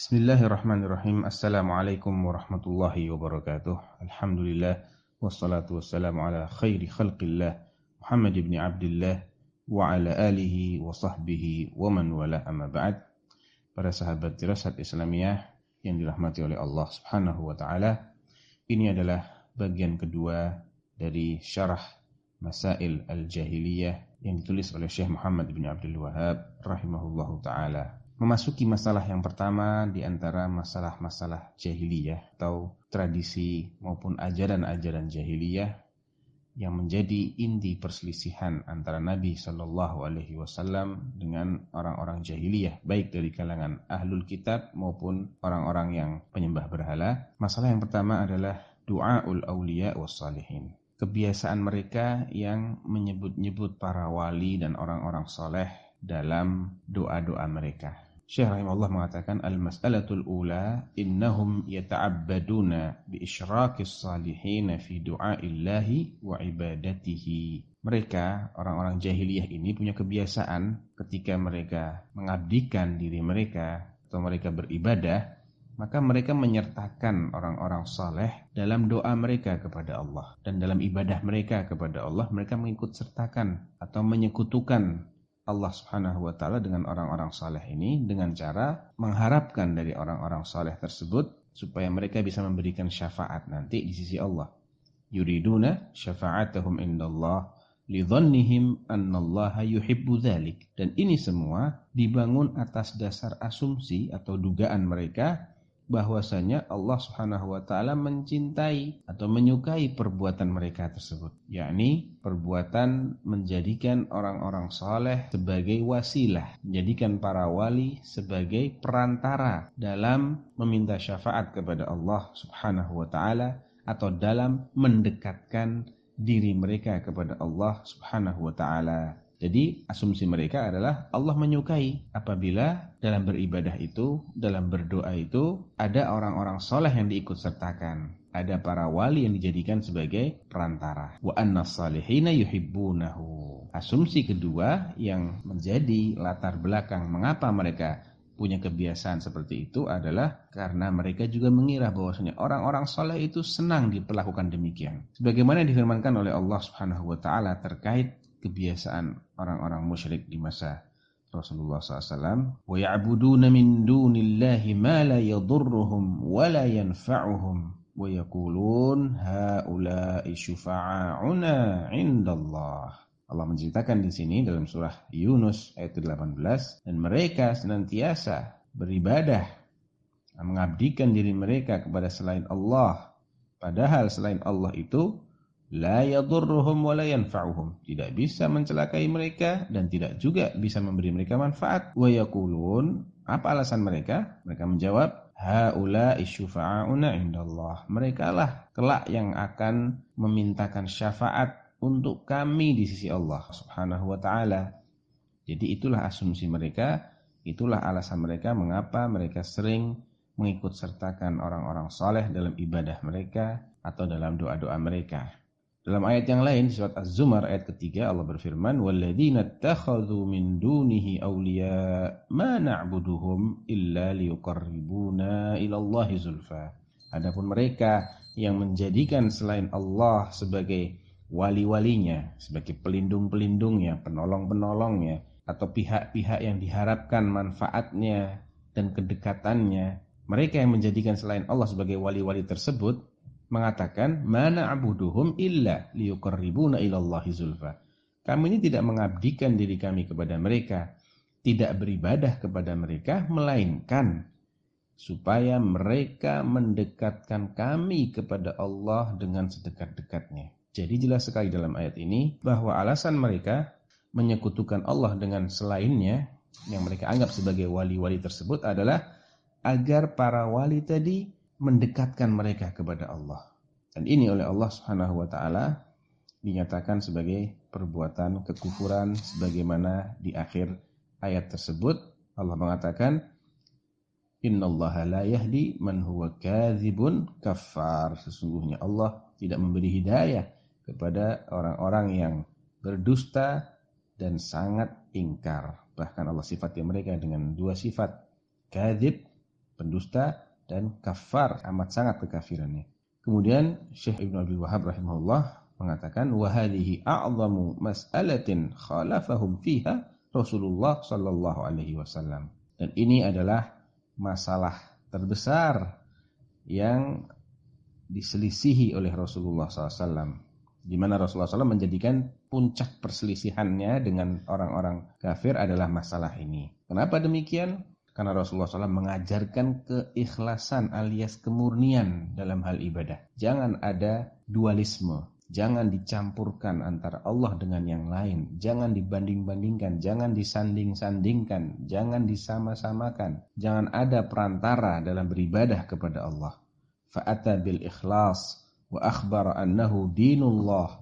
Bismillahirrahmanirrahim. Assalamualaikum warahmatullahi wabarakatuh. Alhamdulillah wassalatu wassalamu ala khairi khalqillah Muhammad ibn Abdullah wa ala alihi wa sahbihi wa man wala amma ba'd. Para sahabat dirasat Islamiyah yang dirahmati oleh Allah Subhanahu wa taala. Ini adalah bagian kedua dari syarah Masail Al-Jahiliyah yang ditulis oleh Syekh Muhammad bin Abdul Wahab rahimahullahu taala memasuki masalah yang pertama di antara masalah-masalah jahiliyah atau tradisi maupun ajaran-ajaran jahiliyah yang menjadi inti perselisihan antara Nabi Shallallahu Alaihi Wasallam dengan orang-orang jahiliyah, baik dari kalangan ahlul kitab maupun orang-orang yang penyembah berhala. Masalah yang pertama adalah doaul aulia wassalihin. Kebiasaan mereka yang menyebut-nyebut para wali dan orang-orang soleh dalam doa-doa mereka. Syekh rahimahullah mengatakan al-mas'alatul ula innahum yata'abbaduna bi isyraqis salihin fi du'aillahi wa ibadatihi. Mereka orang-orang jahiliyah ini punya kebiasaan ketika mereka mengabdikan diri mereka atau mereka beribadah maka mereka menyertakan orang-orang saleh dalam doa mereka kepada Allah dan dalam ibadah mereka kepada Allah mereka mengikut sertakan atau menyekutukan Allah Subhanahu wa taala dengan orang-orang saleh ini dengan cara mengharapkan dari orang-orang saleh tersebut supaya mereka bisa memberikan syafaat nanti di sisi Allah. Yuriduna syafa'atahum indallah lidhannihim annallaha yuhibbu dzalik. Dan ini semua dibangun atas dasar asumsi atau dugaan mereka bahwasanya Allah Subhanahu wa taala mencintai atau menyukai perbuatan mereka tersebut, yakni perbuatan menjadikan orang-orang soleh sebagai wasilah, menjadikan para wali sebagai perantara dalam meminta syafaat kepada Allah Subhanahu wa taala atau dalam mendekatkan diri mereka kepada Allah Subhanahu wa taala. Jadi asumsi mereka adalah Allah menyukai apabila dalam beribadah itu, dalam berdoa itu ada orang-orang soleh yang diikut sertakan. Ada para wali yang dijadikan sebagai perantara. Wa anna salihina yuhibbunahu. Asumsi kedua yang menjadi latar belakang mengapa mereka punya kebiasaan seperti itu adalah karena mereka juga mengira bahwasanya orang-orang soleh itu senang diperlakukan demikian. Sebagaimana difirmankan oleh Allah Subhanahu wa taala terkait kebiasaan orang-orang musyrik di masa Rasulullah SAW. وَيَعْبُدُونَ مِن دُونِ اللَّهِ مَا لَا يَضُرُّهُمْ وَلَا يَنْفَعُهُمْ وَيَقُولُونَ هَؤُلَاءِ شُفَعَاؤُنَا عِنْدَ اللَّهِ Allah menceritakan di sini dalam surah Yunus ayat 18 dan mereka senantiasa beribadah mengabdikan diri mereka kepada selain Allah padahal selain Allah itu la yadurruhum wa la yanfa'uhum. Tidak bisa mencelakai mereka dan tidak juga bisa memberi mereka manfaat. Wa yaqulun apa alasan mereka? Mereka menjawab haula isyufa'una indallah. Mereka lah kelak yang akan memintakan syafaat untuk kami di sisi Allah Subhanahu wa taala. Jadi itulah asumsi mereka itulah alasan mereka mengapa mereka sering mengikut sertakan orang-orang saleh dalam ibadah mereka atau dalam doa-doa mereka dalam ayat yang lain surat Az-Zumar ayat ketiga Allah berfirman walladzina takhadhu min dunihi awliya ma na'buduhum illa liyuqarribuna ila Allahi zulfa. Adapun mereka yang menjadikan selain Allah sebagai wali-walinya, sebagai pelindung-pelindungnya, penolong-penolongnya atau pihak-pihak yang diharapkan manfaatnya dan kedekatannya, mereka yang menjadikan selain Allah sebagai wali-wali tersebut mengatakan mana abuduhum illa liyuqarribuna ilallahi zulfa. Kami ini tidak mengabdikan diri kami kepada mereka, tidak beribadah kepada mereka melainkan supaya mereka mendekatkan kami kepada Allah dengan sedekat-dekatnya. Jadi jelas sekali dalam ayat ini bahwa alasan mereka menyekutukan Allah dengan selainnya yang mereka anggap sebagai wali-wali tersebut adalah agar para wali tadi mendekatkan mereka kepada Allah. Dan ini oleh Allah Subhanahu wa taala dinyatakan sebagai perbuatan kekufuran sebagaimana di akhir ayat tersebut. Allah mengatakan innallaha la yahdi man huwa kadzibun kafar sesungguhnya Allah tidak memberi hidayah kepada orang-orang yang berdusta dan sangat ingkar. Bahkan Allah sifatnya mereka dengan dua sifat kadzib pendusta dan kafar amat sangat kekafirannya. Kemudian Syekh Ibn Abdul Wahab rahimahullah mengatakan wahadihi a'zamu mas'alatin khalafahum fiha Rasulullah sallallahu alaihi wasallam. Dan ini adalah masalah terbesar yang diselisihi oleh Rasulullah SAW. Di mana Rasulullah SAW menjadikan puncak perselisihannya dengan orang-orang kafir adalah masalah ini. Kenapa demikian? Karena Rasulullah SAW mengajarkan keikhlasan alias kemurnian dalam hal ibadah. Jangan ada dualisme. Jangan dicampurkan antara Allah dengan yang lain. Jangan dibanding-bandingkan. Jangan disanding-sandingkan. Jangan disama-samakan. Jangan ada perantara dalam beribadah kepada Allah. Fa'ata bil ikhlas wa akhbar annahu dinullah.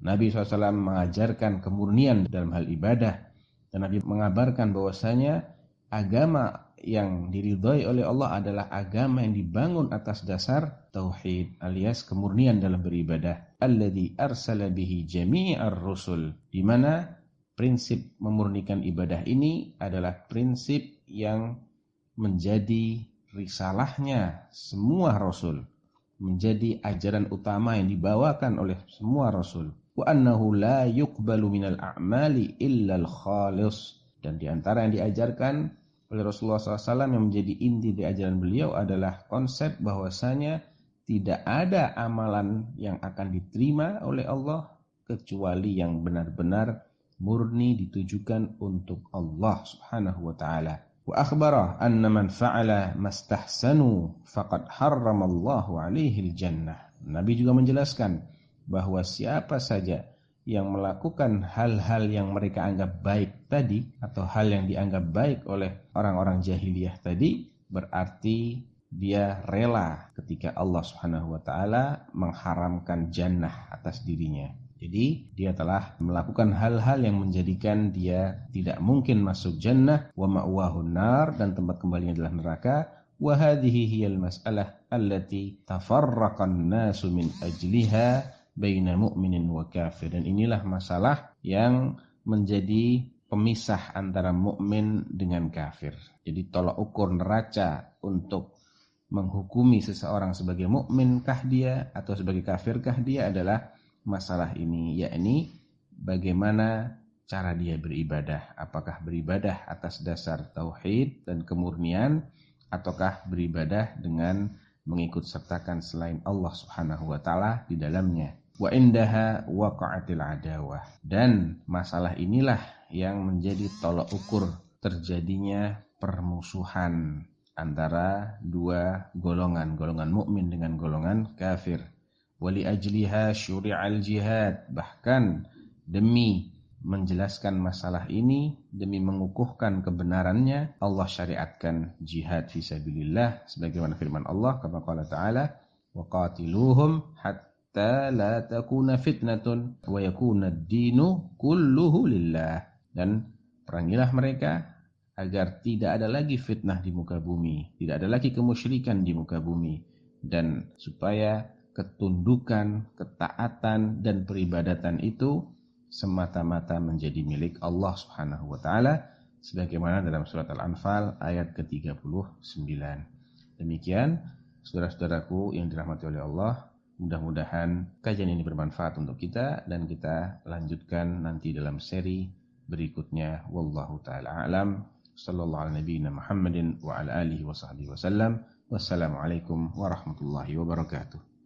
Nabi SAW mengajarkan kemurnian dalam hal ibadah. Dan Nabi mengabarkan bahwasanya agama yang diridhoi oleh Allah adalah agama yang dibangun atas dasar tauhid alias kemurnian dalam beribadah. Alladzi arsala bihi jami'ar rusul. Di mana prinsip memurnikan ibadah ini adalah prinsip yang menjadi risalahnya semua rasul. Menjadi ajaran utama yang dibawakan oleh semua rasul. Wa annahu la yuqbalu minal a'mali illa al-khalis. Dan di antara yang diajarkan oleh Rasulullah SAW yang menjadi inti di ajaran beliau adalah konsep bahwasanya tidak ada amalan yang akan diterima oleh Allah kecuali yang benar-benar murni ditujukan untuk Allah Subhanahu wa taala. Wa akhbara anna man fa'ala mastahsanu faqad harramallahu alaihi jannah. Nabi juga menjelaskan bahwa siapa saja yang melakukan hal-hal yang mereka anggap baik tadi atau hal yang dianggap baik oleh orang-orang jahiliyah tadi berarti dia rela ketika Allah Subhanahu wa taala mengharamkan jannah atas dirinya. Jadi dia telah melakukan hal-hal yang menjadikan dia tidak mungkin masuk jannah. Wa ma'wahun nar dan tempat kembalinya adalah neraka. Wa hadhihi hiyal mas'alah allati tafarraqan nasu min ajliha baina mu'minin wa kafir. Dan inilah masalah yang menjadi pemisah antara mukmin dengan kafir. Jadi tolak ukur neraca untuk menghukumi seseorang sebagai mukminkah dia atau sebagai kafirkah dia adalah masalah ini yakni bagaimana cara dia beribadah. Apakah beribadah atas dasar tauhid dan kemurnian ataukah beribadah dengan mengikut sertakan selain Allah Subhanahu wa taala di dalamnya wa indaha waqa'atil adawah dan masalah inilah yang menjadi tolak ukur terjadinya permusuhan antara dua golongan golongan mukmin dengan golongan kafir. Wali ajliha syuri'al jihad. Bahkan demi menjelaskan masalah ini demi mengukuhkan kebenarannya Allah syariatkan jihad fisabilillah sebagaimana firman Allah kama qala ta'ala waqatiluhum hatta hatta la takuna fitnatun wa yakuna ad-dinu kulluhu lillah dan perangilah mereka agar tidak ada lagi fitnah di muka bumi, tidak ada lagi kemusyrikan di muka bumi dan supaya ketundukan, ketaatan dan peribadatan itu semata-mata menjadi milik Allah Subhanahu wa taala sebagaimana dalam surat Al-Anfal ayat ke-39. Demikian saudara-saudaraku yang dirahmati oleh Allah, Mudah-mudahan kajian ini bermanfaat untuk kita dan kita lanjutkan nanti dalam seri berikutnya. Wallahu taala alam. Sallallahu alaihi Muhammadin wa ala alihi wa sahbihi wasallam. Wassalamualaikum warahmatullahi wabarakatuh.